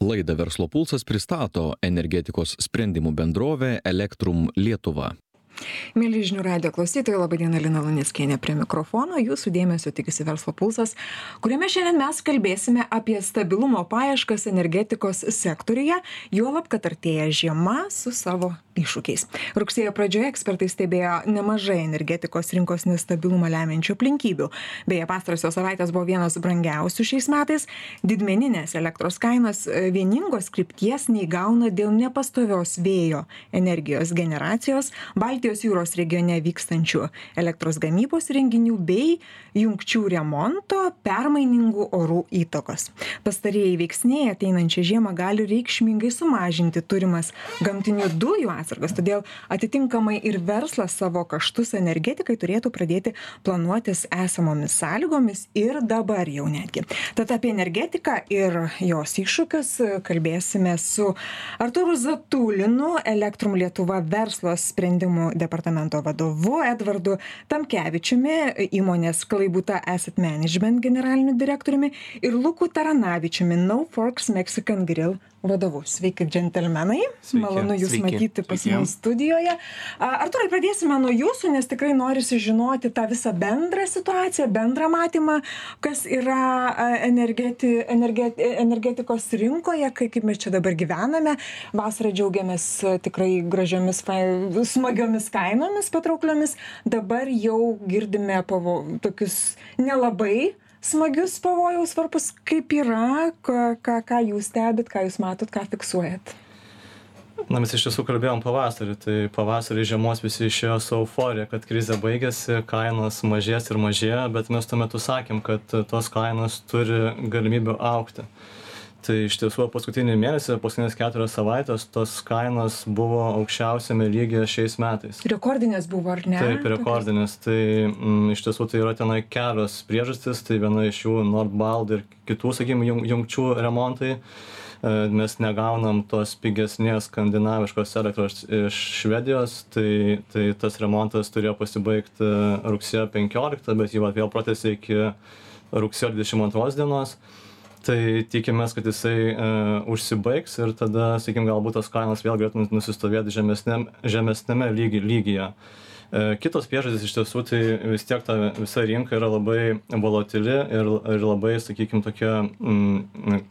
Laidą Verslo pulsas pristato energetikos sprendimų bendrovė Elektrum Lietuva. Mėly žinių radio klausytojai, labai diena Lina Luniskienė prie mikrofono, jūsų dėmesio tikisi verslo pulsas, kuriame šiandien mes kalbėsime apie stabilumo paieškas energetikos sektoriuje, juolab, kad artėja žiema su savo iššūkiais. Rugsėjo pradžioje ekspertai stebėjo nemažai energetikos rinkos nestabilumą lemiančių aplinkybių. Beje, pastarosios savaitės buvo vienos brangiausių šiais metais. Didmeninės elektros kainos e, vieningos krypties neįgauna dėl nepastovios vėjo energijos generacijos, Baltijos jūros regione vykstančių elektros gamybos renginių bei jungčių remonto, permainingų orų įtakos. Pastarieji veiksniai ateinančią žiemą gali reikšmingai sumažinti turimas gamtinių dujų atsargas todėl atitinkamai ir verslas savo kaštus energetikai turėtų pradėti planuotis esamomis sąlygomis ir dabar jau netgi tad apie energetiką ir jos iššūkius kalbėsime su artūru zatulinu elektrum lietuva verslo sprendimų departamento vadovu edvardu tamkevičiumi įmonės klaibuta asset management generaliniu direktoriumi ir luku taranavičiumi no forks mexican grill vadovu. Sveiki, džentelmenai. Sveiki. Malonu Jūs Sveiki. matyti pas mus studijoje. Arturai, pradėsime nuo Jūsų, nes tikrai norisi žinoti tą visą bendrą situaciją, bendrą matymą, kas yra energeti, energeti, energetikos rinkoje, kai, kaip mes čia dabar gyvename. Vasarą džiaugiamės tikrai gražiomis, smagiomis kainomis patraukliomis. Dabar jau girdime pavo, tokius nelabai smagius pavojaus varpus kaip yra ką ką ką jūs stebit ką jūs matot ką fiksuojat? Na, mes iš tiesų kalbėjom pavasarį, tai pavasarį žiemos visi išėjo su euforija, kad krizė baigėsi, kainos mažės ir mažėja, bet mes tuo metu sakėm, kad tos kainos turi galimybę aukti tai iš tiesų paskutinį mėnesį paskutines keturias savaites tos kainos buvo aukščiausiame lygyje šiais metais. Rekordinės buvo ar ne? Taip rekordinės. Tai mm, iš tiesų tai yra tenai kelios priežastys. Tai viena iš jų nordbald ir kitų sakykim jung jungčių remontai. E, mes negaunam tos pigesnės skandinaviškos elektros iš švedijos. Tai tai tas remontas turėjo pasibaigt e, rugsėjo penkioliktą bet jį vėl pratęsė iki rugsėjo dvidešim antros dienos tai tikimės kad jisai e, užsibaigs ir tada sakykim galbūt tos kainos vėl galėtų nusistovėt žemesniam žemesniame lygy lygyje. E, kitos priežastys iš tiesų tai vis tiek ta visa rinka yra labai volatili ir ir labai sakykim tokia mm,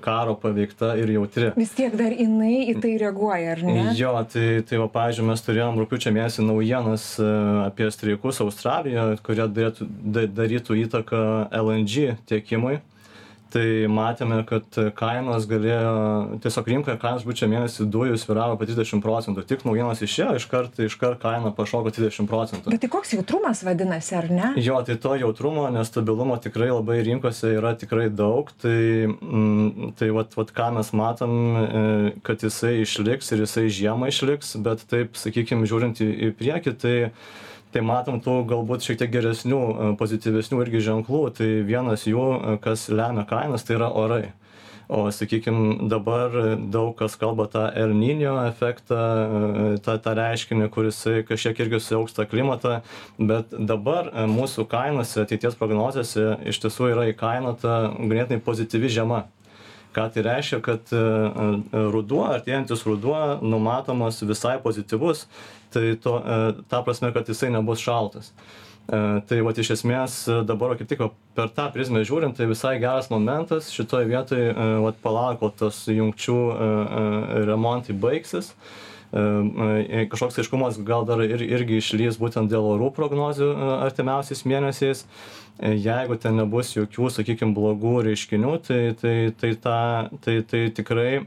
karo paveikta ir jautri. Vis tiek dar jinai į tai reaguoja ar ne? Jo tai tai va pavyzdžiui mes turėjom rugpjūčio mėnesį naujienas e, apie streikus australijoje kurie turėtų darytų įtaką lng tiekimui tai matėme kad kainos galėjo tiesiog rinkoje kainos rugpjūčio mėnesį dujų svyravo apie trisdešim procentų. Tik naujienos išėjo iškart iškart kaina pašoko trisdešim procentų. Bet tai koks jautrumas vadinasi ar ne? Jo tai to jautrumo nestabilumo tikrai labai rinkose yra tikrai daug. Tai mm, tai vat vat ką mes matom e, kad jisai išliks ir jisai žiemą išliks bet taip sakykim žiūrint į į priekį tai tai matom tų galbūt šiek tiek geresnių e, pozityvesnių irgi ženklų. Tai vienas jų e, kas lemia kainas tai yra orai. O sakykim dabar daug kas kalba tą el ninio efektą e, tą tą reiškinį kur jisai kažkiek irgi sujauks tą klimatą. Bet dabar mūsų kainose ateities prognozėse iš tiesų yra įkainota ganėtinai pozityvi žiema. Ką tai reiškia kad ruduo artėjantis ruduo numatomas visai pozityvus tai to e, ta prasme kad jisai nebus šaltas. E, tai vat iš esmės dabar kaip tik va per tą prizmę žiūrint tai visai geras momentas šitoj vietoj e, vat palaukt kol tas jungčių remontai baigsis. Kažkoks aiškumas gal dar ir irgi išlįs būtent dėl orų prognozių artimiausiais mėnesiais. Jeigu ten nebus jokių sakykim blogų reiškinių tai tai tai tą tai tai tikrai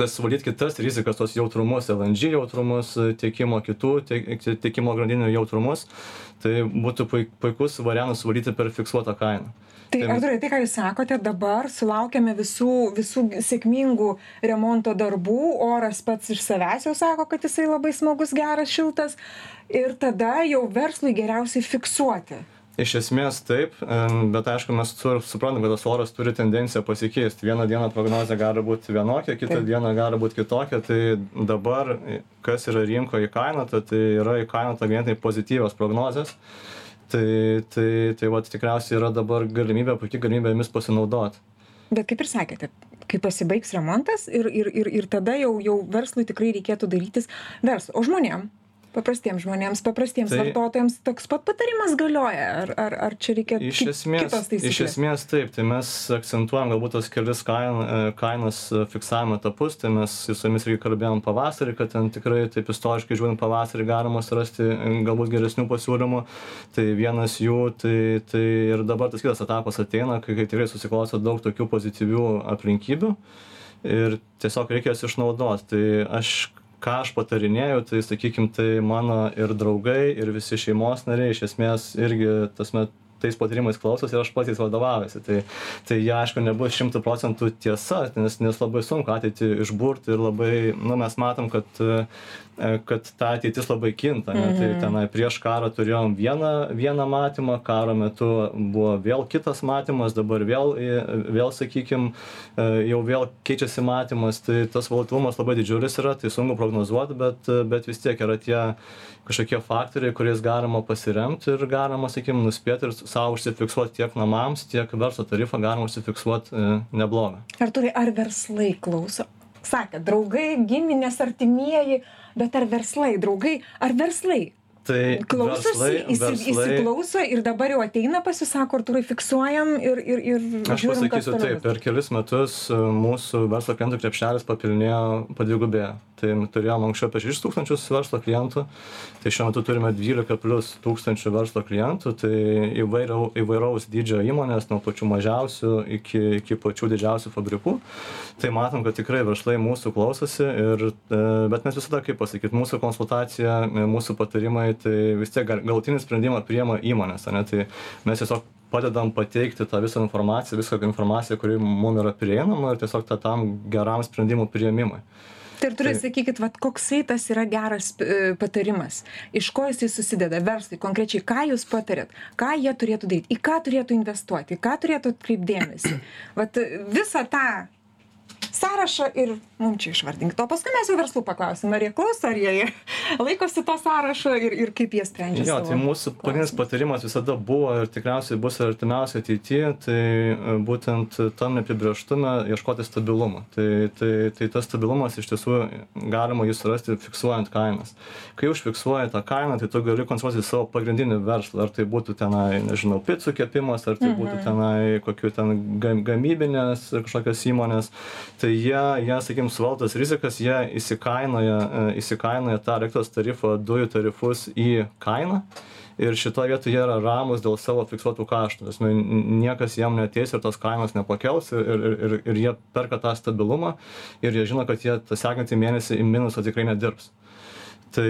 tas suvaldyt kitas rizikas tuos jautrumus lng jautrumus tiekimo kitų tiek tiekimo grandinių jautrumus tai būtų pui puikus variantas suvaldyti per fiksuotą kainą. Tai artūrai tai ką jūs sakote dabar sulaukiame visų visų sėkmingų remonto darbų oras pats iš savęs jau sako kad jisai labai smagus geras šiltas ir tada jau verslui geriausiai fiksuoti iš esmės taip bet aišku mes su suprantam kad tas oras turi tendenciją pasikeist. Vieną dieną prognozė gali būt vienokia kitą dieną gali būt kitokia. Tai dabar kas yra rinkoj įkainota tai yra įkainota ganėtinai pozityvios prognozės. Tai tai tai vat tikriausiai yra dabar galimybė puiki galimybė jomis pasinaudot. Bet kaip ir sakėte kai pasibaigs remontas ir ir ir ir tada jau jau verslui tikrai reikėtų dairytis verslą o žmonėm paprastiems žmonėms paprastiems Tai- vartotojams toks pat patarimas galioja ar ar ar čia reikia Iš esmės, iš esmės taip, tai mes akcentuojam galbūt tos kelis kain, e, kainos e, fiksavimo etapus, tai mes su jumis irgi kalbėjom pavasarį, kad ten tikrai taip istoriškai žiūrint pavasarį galima surasti e, galbūt geresnių pasiūlymų. Tai vienas jų, tai, tai ir dabar tas kitas etapas ateina, kai, kai tikrai susiklosto daug tokių pozityvių aplinkybių ir tiesiog reikia jas išnaudoti. Tai aš ką aš patarinėju, tai sakykim, tai mano ir draugai, ir visi šeimos nariai iš esmės irgi tas met tais patarimais klausosi ir aš pats jais vadovaujuosi. Tai, tai jie, aišku, nebus šimtų procentų tiesa, nes, nes labai sunku ateitį išburti ir labai, nu, mes matom, kad, kad ta ateitis labai kinta. Ne? Tai tenai prieš karą turėjom vieną, vieną matymą, karo metu buvo vėl kitas matymas, dabar vėl, e, vėl sakykime, jau vėl keičiasi matymas, tai tas volatilumas labai didžiulis yra, tai sunku prognozuoti, bet, bet vis tiek yra tie kažkokie faktoriai, kuriais galima pasiremti ir galima, sakykime, nuspėti ir savo užsifiksuoti tiek namams, tiek verslo tarifą galima užsifiksuoti e, neblogą. artūrai ar verslai klauso sakėt draugai giminės artimieji bet ar verslai draugai ar verslai? Tai klausosi įsi įsiklauso ir dabar jau ateina pas jus sako artūrai fiksuojam ir ir ir Aš pasakysiu taip, per kelis metus e, mūsų verslo klientų krepšelis papilnėjo padvigubėjo. Tai turėjom anksčiau apie 6 tūkstančius verslo klientų, tai šiuo metu turime 12 plus tūkstančių verslo klientų, tai įvairiau, įvairaus dydžio įmonės, nuo pačių mažiausių iki, iki pačių didžiausių fabrikų. Tai matom, kad tikrai verslai mūsų klausosi, ir, e, bet mes visada, kaip pasakyti, mūsų konsultacija, e, mūsų patarimai, tai vis tiek gal- galutinį sprendimą priema įmonės, ane? tai mes tiesiog padedam pateikti tą visą informaciją, visą informaciją, kuri mums yra prieinama ir tiesiog tą tam geram sprendimų prieimimui. Tai artūrai sakykit vat koksai tas yra geras e, patarimas? Iš ko jisai susideda? Verslui konkrečiai ką jūs patariat? Ką jie turėtų daryt į ką turėtų investuoti? Į ką turėtų atkreipt dėmesį? Vat visą tą sąrašą ir mum čia išvardinkit o paskui mes jau verslų paklausim ar jie klauso ar jie laikosi to sąrašo ir ir kaip jie sprendžia Jo, tai mūsų pagrindinis patarimas visada buvo ir tikriausiai bus ir artimiausiai ateityje, tai e, būtent tam neapibrieštume ieškoti stabilumo. Tai, tai, tai tas stabilumas iš tiesų galima jį surasti fiksuojant kainas. Kai užfiksuoji tą kainą, tai tu gali koncentruoti savo pagrindinį verslą. Ar tai būtų tenai, nežinau, picų kepimas, ar tai būtų tenai kokių ten gam- gamybinės kažkokios įmonės. Tai jie, jie sakykime, suvaldas rizikas, jie įsikainoja, e, įsikainoja tą elektros tarifą, dujų tarifus į kainą. Ir šitoje vietoje jie yra ramus dėl savo fiksuotų kaštų. Tas niekas jam neteis ir tos kainos nepakels ir, ir, ir, ir jie perka tą stabilumą ir jie žino, kad jie tą sekantį mėnesį į minusą tikrai nedirbs. Tai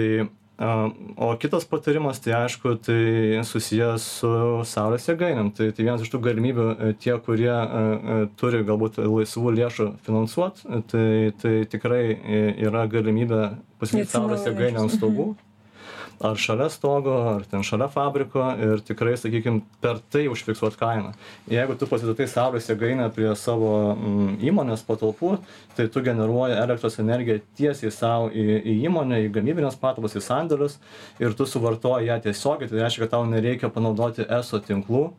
O kitas patarimas, tai aišku, tai susijęs su saulės jėgainėm. Tai, tai vienas iš tų galimybių e, tie, kurie a, a, turi galbūt laisvų lėšų finansuoti, tai, tai tikrai e, yra galimybė pasilikti saulės jėgainę ant stogų ar šalia stogo, ar ten šalia fabriko ir tikrai, sakykime, per tai užfiksuot kainą. Jeigu tu pasidatai saulės jėgainę prie savo mm, įmonės patalpų, tai tu generuoji elektros energiją tiesiai savo į, į įmonę, į gamybinės patalpas, į sandėlius ir tu suvartoji ją tiesiogiai, tai reiškia, kad tau nereikia panaudoti ESO tinklų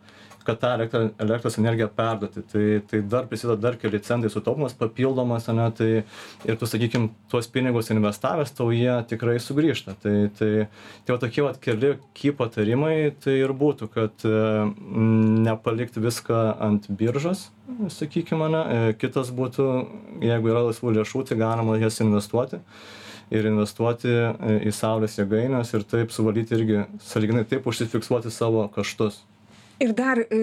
kad tą elektrą, elektros energiją perduoti. Tai, tai dar prisideda dar keli centai sutaupimas papildomas, ne, tai ir tu, sakykime, tuos pinigus investavęs, tau jie tikrai sugrįžta. Tai, tai, tai va tokie va keli ky patarimai tai ir būtų, kad e, nepalikti viską ant biržos, sakykime, ne. E, kitas būtų, jeigu yra laisvų lėšų, tai galima jas investuoti ir investuoti e, į saulės jėgaines ir taip suvaldyti irgi, saliginai taip užsifiksuoti savo kaštus. Ir dar e,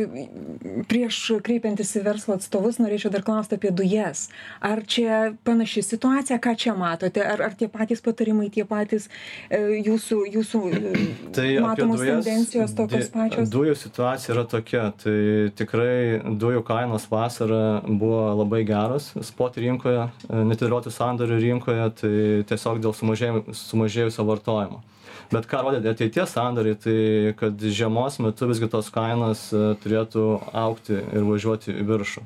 prieš kreipiantis į verslo atstovus norėčiau dar klausti apie dujas. Ar čia panaši situacija, ką čia matote? Ar, ar tie patys patarimai, tie patys e, jūsų, jūsų e, Tai matomos dujas, tendencijos tokios di- pačios? Dujų situacija yra tokia, tai tikrai dujų kainos vasarą buvo labai geros spot rinkoje, netidėlioti sandorių rinkoje, tai tiesiog dėl sumažėjusio vartojimo. Bet ką rodė ateities sandoriai, tai kad žiemos metu visgi tos kainos e, turėtų aukti ir važiuoti į viršų.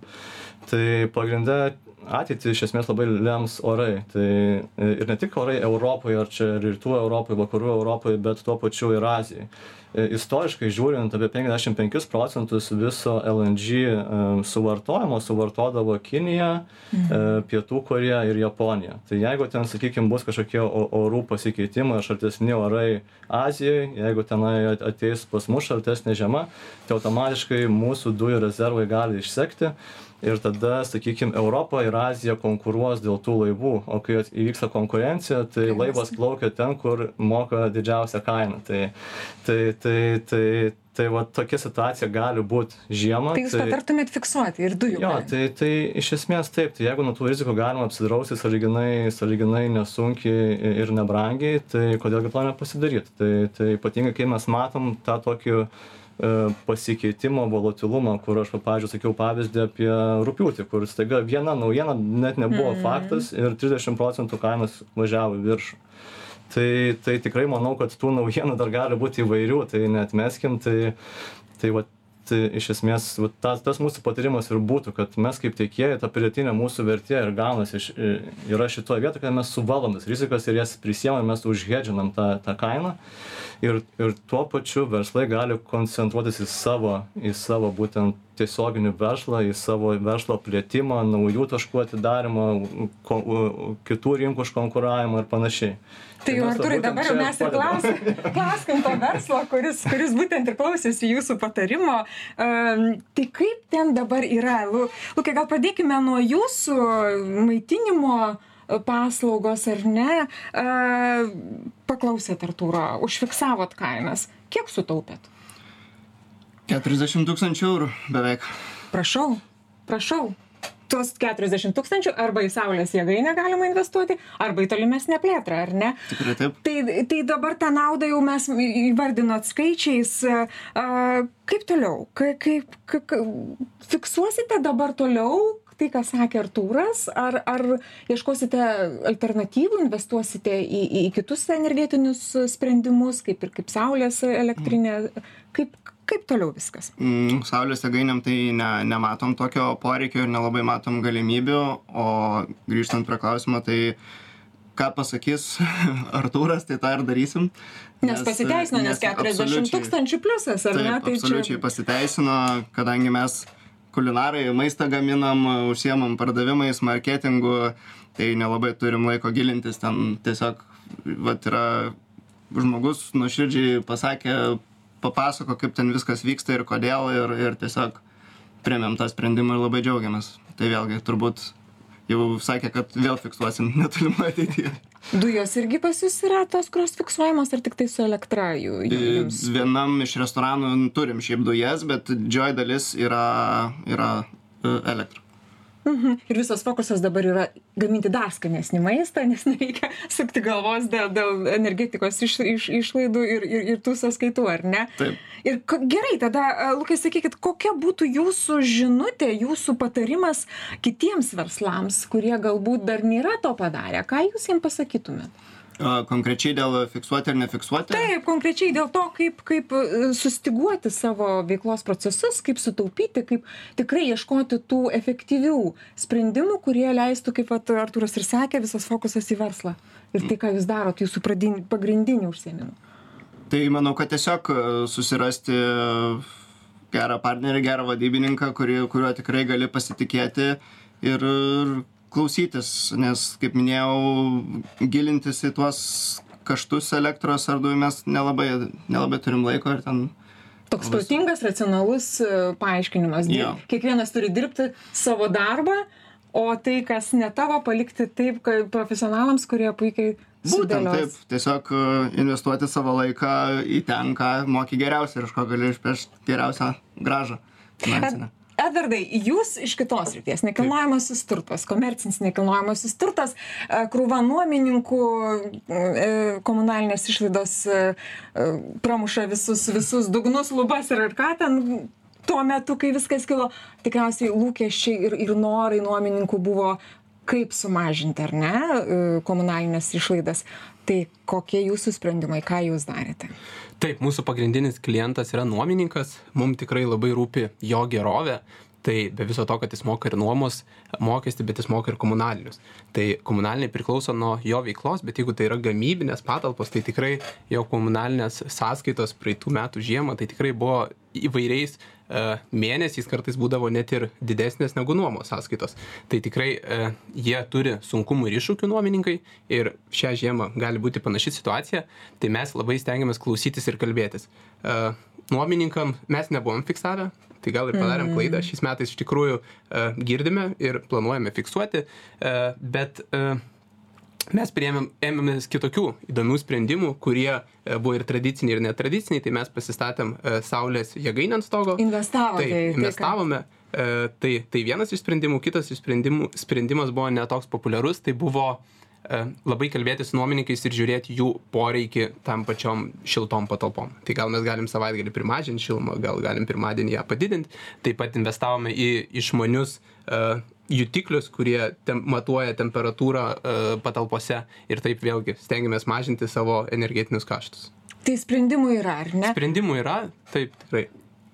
Tai pagrindė ateitį iš esmės labai lems orai. Tai e, ir ne tik orai Europoje, ar čia rytų Europoje, vakarų Europoje, bet tuo pačiu ir Azijoje. E, istoriškai žiūrint apie 55 procentus viso LNG e, suvartojimo suvartodavo Kinija, mhm. Pietų Korėja ir Japonija. Tai jeigu ten, sakykime, bus kažkokie orų pasikeitimai, šaltesni orai Azijoje, jeigu tenai ateis pas mus šaltesnė žiema, tai automatiškai mūsų dujų rezervai gali išsekti ir tada sakykim europa ir azija konkuruos dėl tų laivų. O kai įvyksta konkurencija tai laivas plaukia ten kur moka didžiausią kainą. Tai tai tai tai tai va tokia situacija gali būt žiemą tai jūs patartumėt fiksuoti ir dujų jo tai tai iš esmės taip. Tai jeigu nuo tų rizikų galima apsidrausti sąlyginai sąlyginai nesunkiai ir nebrangiai tai kodėl gi to nepasidaryt? Tai tai ypatingai kai mes matom tą tokį E, pasikeitimą volatilumą kur aš va pavyzdžiui sakiau pavyzdį apie rugpjūtį kur staiga viena naujiena net nebuvo mm. faktas ir trisdešim procentų kainos važiavo į viršų tai tai tikrai manau kad tų naujienų dar gali būt įvairių tai neatmeskim tai tai tai iš esmės vat tas tas mūsų patarimas ir būtų kad mes kaip tiekėjai ta pridėtinė mūsų vertė ir gaunasi iš yra šitoj vietoj kad mes suvaldom tas rizikas ir jas prisiemam mes užhedžinam tą tą kainą. Ir ir tuo pačiu verslai gali koncentruotis į savo į savo būtent tiesioginį verslą į savo verslo plėtimą naujų taškų atidarymą ko kitų rinkų užkonkuravimą ir panašiai Tai jau, Arturai, dabar jau mes ir klausim, klauskim to verslo, kuris, kuris būtent ir klausėsi jūsų patarimo. Um, tai kaip ten dabar yra? Lukai, gal pradėkime nuo jūsų maitinimo paslaugos ar ne. Uh, paklausėt, Arturo, užfiksavot kainas. Kiek sutaupėt? 40 tūkstančių eurų beveik. Prašau, prašau tuos keturiasdešim tūkstančių arba į saulės jėgainę galima investuoti arba į tolimesnę plėtrą ar ne? Tikrai taip. Tai tai dabar tą naudą jau mes įvardinot skaičiais a kaip toliau? Ka kaip ka ka fiksuosite dabar toliau tai ką sakė artūras ar ar ieškosite alternatyvų investuosite į į kitus energetinius sprendimus kaip ir kaip saulės elektrinė? Kaip kaip toliau viskas mm, saulės jėgainėm tai ne nematom tokio poreikio ir nelabai matom galimybių o grįžtant prie klausimo tai ką pasakys Artūras, tai tą ir darysim. Nes, nes pasiteisino, nes, nes 40 tūkstančių pliusas, ar taip, ne? Tai absoliučiai čia... pasiteisino, kadangi mes kulinarai maistą gaminam, užsiemam pardavimais, marketingu, tai nelabai turim laiko gilintis, ten tiesiog, vat yra žmogus nuoširdžiai pasakė, papasako, kaip ten viskas vyksta ir kodėl ir, ir tiesiog priemėm tą sprendimą ir labai džiaugiamės. Tai vėlgi turbūt jau sakė, kad vėl fiksuosim netolimoje ateityje. Dujos irgi pas jūs yra tos, kurios fiksuojamos, ar tik tai su elektra jų? Jums? Vienam iš restoranų turim šiaip dujas, bet didžioji dalis yra, yra e, elektra. Mhm. Ir visas fokusas dabar yra gaminti dar skanesnį maistą, nes nereikia sukti galvos dėl, dėl energetikos iš, iš, išlaidų ir, ir, ir tų sąskaitų, ar ne? Taip. Ir gerai, tada, Lukai, sakykit, kokia būtų jūsų žinutė, jūsų patarimas kitiems verslams, kurie galbūt dar nėra to padarę? Ką jūs jiems pasakytumėte? Konkrečiai dėl fiksuoti ar nefiksuoti? Taip, konkrečiai dėl to, kaip, kaip e, sustiguoti savo veiklos procesus, kaip sutaupyti, kaip tikrai ieškoti tų efektyvių sprendimų, kurie leistų, kaip Arturas ir sakė, visas fokusas į verslą. Ir tai, ką jūs darot, jūsų pagrindinį užsiemimą. Tai manau, kad tiesiog e, susirasti gerą partnerį, gerą vadybininką, kuri, kuriuo tikrai gali pasitikėti ir klausytis, nes, kaip minėjau, gilintis į tuos kaštus elektros ar dujų mes nelabai, nelabai turim laiko ir ten. Toks protingas, racionalus e, paaiškinimas. Jo. Kiekvienas turi dirbti savo darbą, o tai, kas ne tavo, palikti taip, kaip profesionalams, kurie puikiai Būtent taip, tiesiog e, investuoti savo laiką į ten, ką moki geriausiai ir iš ko gali išpešti geriausią gražą finansinę edvardai jūs iš kitos srities nekilnojamasis turtas komercinis nekilnojamasis turtas e, krūva nuomininkų e, komunalinės išlaidos e, pramuša visus visus dugnus lubas ir ką ten tuo metu kai viskas kilo. Tikriausiai lūkesčiai ir ir norai nuomininkų buvo kaip sumažinti ar ne komunalines išlaidas tai kokie jūsų sprendimai ką jūs darėte? Taip mūsų pagrindinis klientas yra nuomininkas mum tikrai labai rūpi jo gerovė. Tai be viso to kad jis moka ir nuomos mokestį bet jis moka ir komunalinius. Tai komunaliniai priklauso nuo jo veiklos bet jeigu tai yra gamybinės patalpos tai tikrai jo komunalinės sąskaitos praeitų metų žiemą tai tikrai buvo įvairiais e, mėnesiais kartais būdavo net ir didesnės negu nuomos sąskaitos. Tai tikrai e, jie turi sunkumų ir iššūkių nuomininkai ir šią žiemą gali būti panaši situacija, tai mes labai stengiamės klausytis ir kalbėtis. E, nuomininkam mes nebuvom fiksavę, tai gal ir padarėm mm. klaidą šiais metais iš tikrųjų e, girdime ir planuojame fiksuoti, e, bet e, mes priėmėm ėmėmės kitokių įdomių sprendimų kurie buvo ir tradiciniai ir netradiciniai. Tai mes pasistatėm saulės jėgainę ant stogo. Investavote taip į tai investavome. Tai tai vienas iš sprendimų. Kitas iš sprendimų sprendimas buvo ne toks populiarus. Tai buvo E, labai kalbėtis su nuomininkais ir žiūrėti jų poreikį tam pačiom šiltom patalpom. Tai gal mes galim savaitgalį primažinti šilumą, gal galim pirmadienį ją padidinti. Taip pat investavome į išmanius uh, jutiklius, kurie tem, matuoja temperatūrą uh, patalpose ir taip vėlgi stengiamės mažinti savo energetinius kaštus. Tai sprendimų yra, ar ne? Sprendimų yra, taip, tikrai.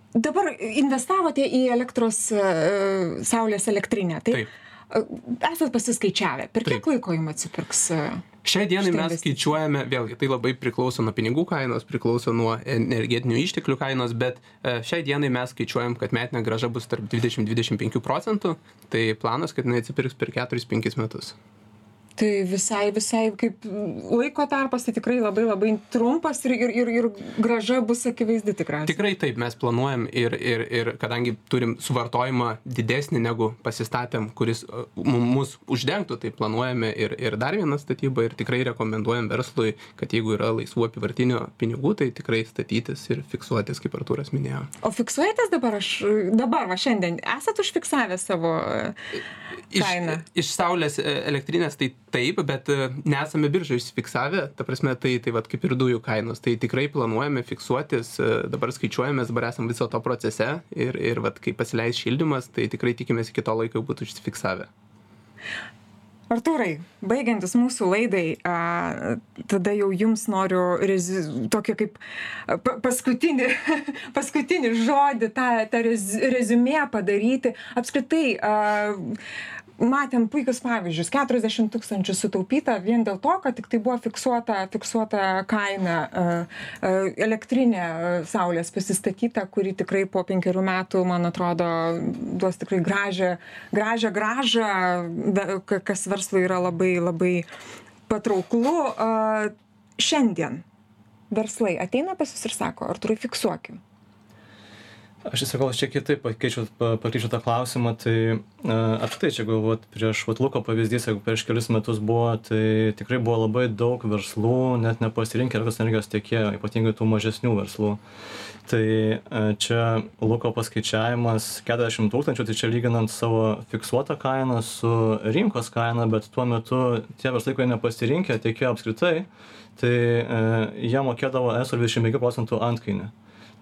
Dabar investavote į elektros uh, saulės elektrinę. Taip. taip esat pasiskaičiavę, per kiek Taip. laiko jums atsipirks? Šiai dienai mes skaičiuojame, vėlgi, tai labai priklauso nuo pinigų kainos, priklauso nuo energetinių išteklių kainos, bet e, šiai dienai mes skaičiuojam, kad metinė graža bus tarp 20-25 procentų, tai planas, kad jinai atsipirks per 4-5 metus tai visai visai kaip laiko tarpas tai tikrai labai labai trumpas ir ir ir ir grąža bus akivaizdi tikriausiai. Tikrai taip mes planuojam ir ir ir kadangi turim suvartojimą didesnį negu pasistatėm kuris mum mus uždengtų tai planuojame ir ir dar vieną statybą ir tikrai rekomenduojam verslui kad jeigu yra laisvų apyvartinių pinigų tai tikrai statytis ir fiksuotis kaip artūras minėjo. O fiksuojatės dabar? Aš dabar va šiandien. Esat užfiksavę savo kainą iš, iš saulės e, elektrinės tai taip bet e, nesame biržoj užsifiksavę. Ta prasme tai tai vat kaip ir dujų kainos. Tai tikrai planuojame fiksuotis e, dabar skaičiuojamės dabar esam viso to procese ir ir vat kai pasileis šildymas tai tikrai tikimės iki to laiko jau būt užsifiksavę. Artūrai, baigiantis mūsų laidai, a, tada jau jums noriu rezi, tokį kaip pa, paskutinį, paskutinį žodį, tą, tą rez, rezumė padaryti. Apskritai, a, matėm puikius pavyzdžius. keturiasdešim tūkstančių sutaupyta vien dėl to kad tiktai buvo fiksuota fiksuota kaina elektrinė saulės pasistatyta kuri tikrai po penkerių metų man atrodo duos tikrai gražią gražią grąžą kas verslui yra labai labai patrauklu. Šiandien verslai ateina pas jus ir sako artūrai fiksuokim aš tiesiog gal šiek tiek kitaip pakeičiau pakeisčiau tą klausimą tai a apskritai čia vat prieš vat luko pavyzdys jeigu prieš kelis metus buvo tai tikrai buvo labai daug verslų net nepasirinkę elektros energijos tiekėjo ypatingai tų mažesnių verslų. Tai čia luko paskaičiavimas keturiasdešim tūkstančių tai čia lyginant savo fiksuotą kainą su rinkos kaina bet tuo metu tie verslai kurie nepasirinkę tiekėjo apskritai tai jie mokėdavo eso dvidešim penkių procentų antkainį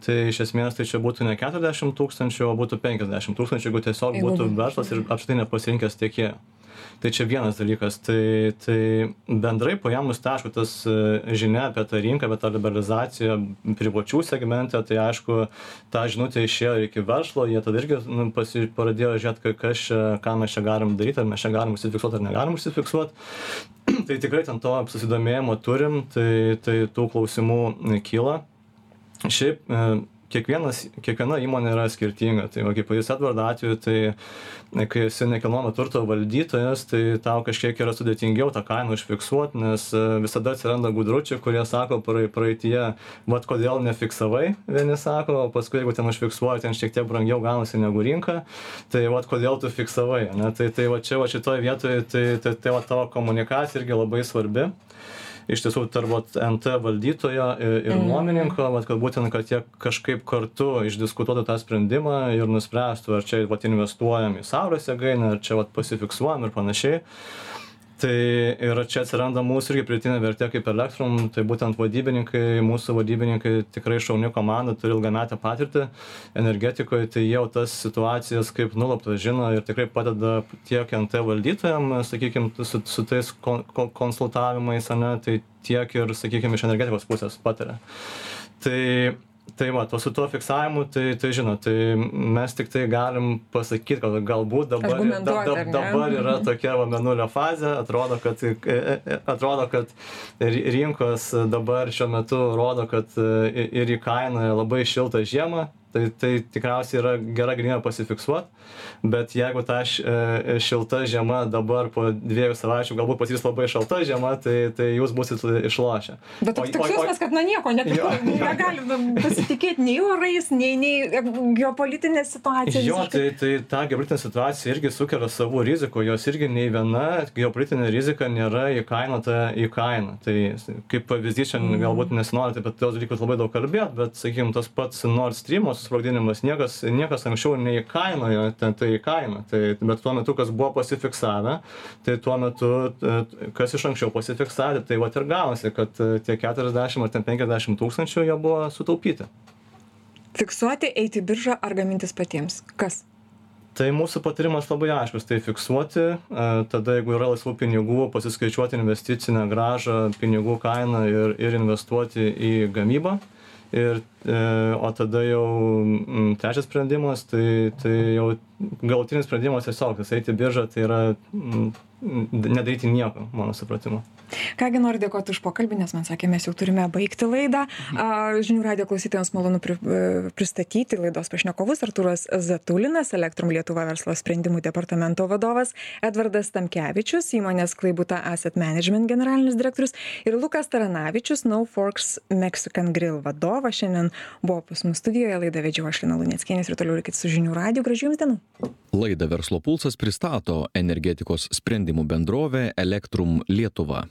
tai iš esmės tai čia būtų ne keturiasdešim tūkstančių o būtų penkiasdešim tūkstančių jeigu tiesiog būtų verslas ir apskritai nepasirinkęs tiekėjo. Tai čia vienas dalykas. Tai tai bendrai paėmus tai aišku tas e, žinia apie tą rinką apie tą liberalizaciją privačių segmente tai aišku ta žinutė išėjo ir iki verslo jie tada irgi nu pasi pradėjo žiūrėt ka kas čia ką mes čia galim daryt ar mes čia galim užsifiksuot ar negalim užsifiksuot. Tai tikrai ten to susidomėjimo turim tai tai tų klausimų kyla šiaip e, kiekvienas kiekviena įmonė yra skirtinga. Tai va kaip pavyzdys edvardo atveju tai kai esi nekilnojamo turto valdytojas tai tau kažkiek yra sudėtingiau tą kainą užfiksuot nes e, visada atsiranda gudručių kurie sako praei praeityje vat kodėl nefiksavai? Vieni sako o paskui jeigu ten užfiksuoji ten šiek tiek brangiau gaunasi negu rinka tai vat kodėl tu fiksavai ane? Tai tai va čia va šitoj vietoj tai tai tai va tavo komunikacija irgi labai svarbi iš tiesų tarp vat nt valdytojo ir mhm. nuomininko vat kad būtent kad jie kažkaip kartu išdiskutuotų tą sprendimą ir nuspręstų ar čia vat investuojam į saulės jėgainę ar čia vat pasifiksuojam ir panašiai tai ir čia atsiranda mūsų irgi pridėtinė vertė kaip elektrum tai būtent vadybininkai mūsų vadybininkai tikrai šauni komanda turi ilgametę patirtį energetikoj tai jau tas situacijas kaip nuluptas žino ir tikrai padeda tiek nt valdytojam sakykim su su tais kon kon konsultavimais ane tai tiek ir sakykim iš energetikos pusės pataria. Tai tai va o su tuo fiksavimu tai tai žinot tai mes tiktai galim pasakyt kad galbūt dabar da da dabar yra tokia va mėnulio fazė atrodo kad e, e, atrodo kad ri- rinkos dabar šiuo metu rodo kad e, ir įkainoja labai šiltą žiemą tai tai tikriausiai yra gera galimybė pasifiksuot bet jeigu ta š e, šilta žiema dabar po dviejų savaičių galbūt pasidarys labai šalta žiema tai tai jūs būsit išlošę Bet toks jausmas, kad nuo nieko net Jo, negalim pasitikėti nei orais, nei, nei geopolitinė situacija. Jo, tai, tai ta geopolitinė situacija irgi sukelia savų rizikų, jos irgi nei viena geopolitinė rizika nėra įkainota į kainą. Tai kaip pavyzdys, šiandien galbūt nesinori apie tos dalykus labai daug kalbėti, bet, sakykime, tas pats Nord Stream susprogdinimas, niekas, niekas anksčiau neįkainojo ten tai kainą. Tai, bet tuo metu, kas buvo pasifiksavę, tai tuo metu, e, kas iš anksčiau pasifiksavę, tai va ir gavosi, kad e, tie 40 ar ten 50 tūkstančių jie buvo sutaupyti. Fiksuoti, eiti į biržą ar gamintis patiems. Kas? Tai mūsų patarimas labai aiškus, tai fiksuoti, e, tada jeigu yra laisvų pinigų, pasiskaičiuoti investicinę gražą, pinigų kainą ir, ir investuoti į gamybą. Ir, e, o tada jau mm, trečias sprendimas, tai, tai jau galutinis sprendimas tiesiog, tas eiti į biržą, tai yra mm, nedaryti nieko, mano supratimu. Kągi noriu dėkoti už pokalbį, nes man sakė, mes jau turime baigti laidą. A, Žinių radio klausytojams malonu pri, e, pristatyti laidos pašnekovus Arturas Zatulinas, Elektrum Lietuva verslo sprendimų departamento vadovas, Edvardas Tamkevičius, įmonės Klaibuta Asset Management generalinis direktorius ir Lukas Taranavičius, No Forks Mexican Grill vadovas. Šiandien buvo pas mus studijoje, laidą vedžiau aš Lina Luneckienės ir toliau likit su Žinių radio. Gražių jums dienų. Laidą Verslo pulsas pristato energetikos sprendimų bendrovė Elektrum Lietuva.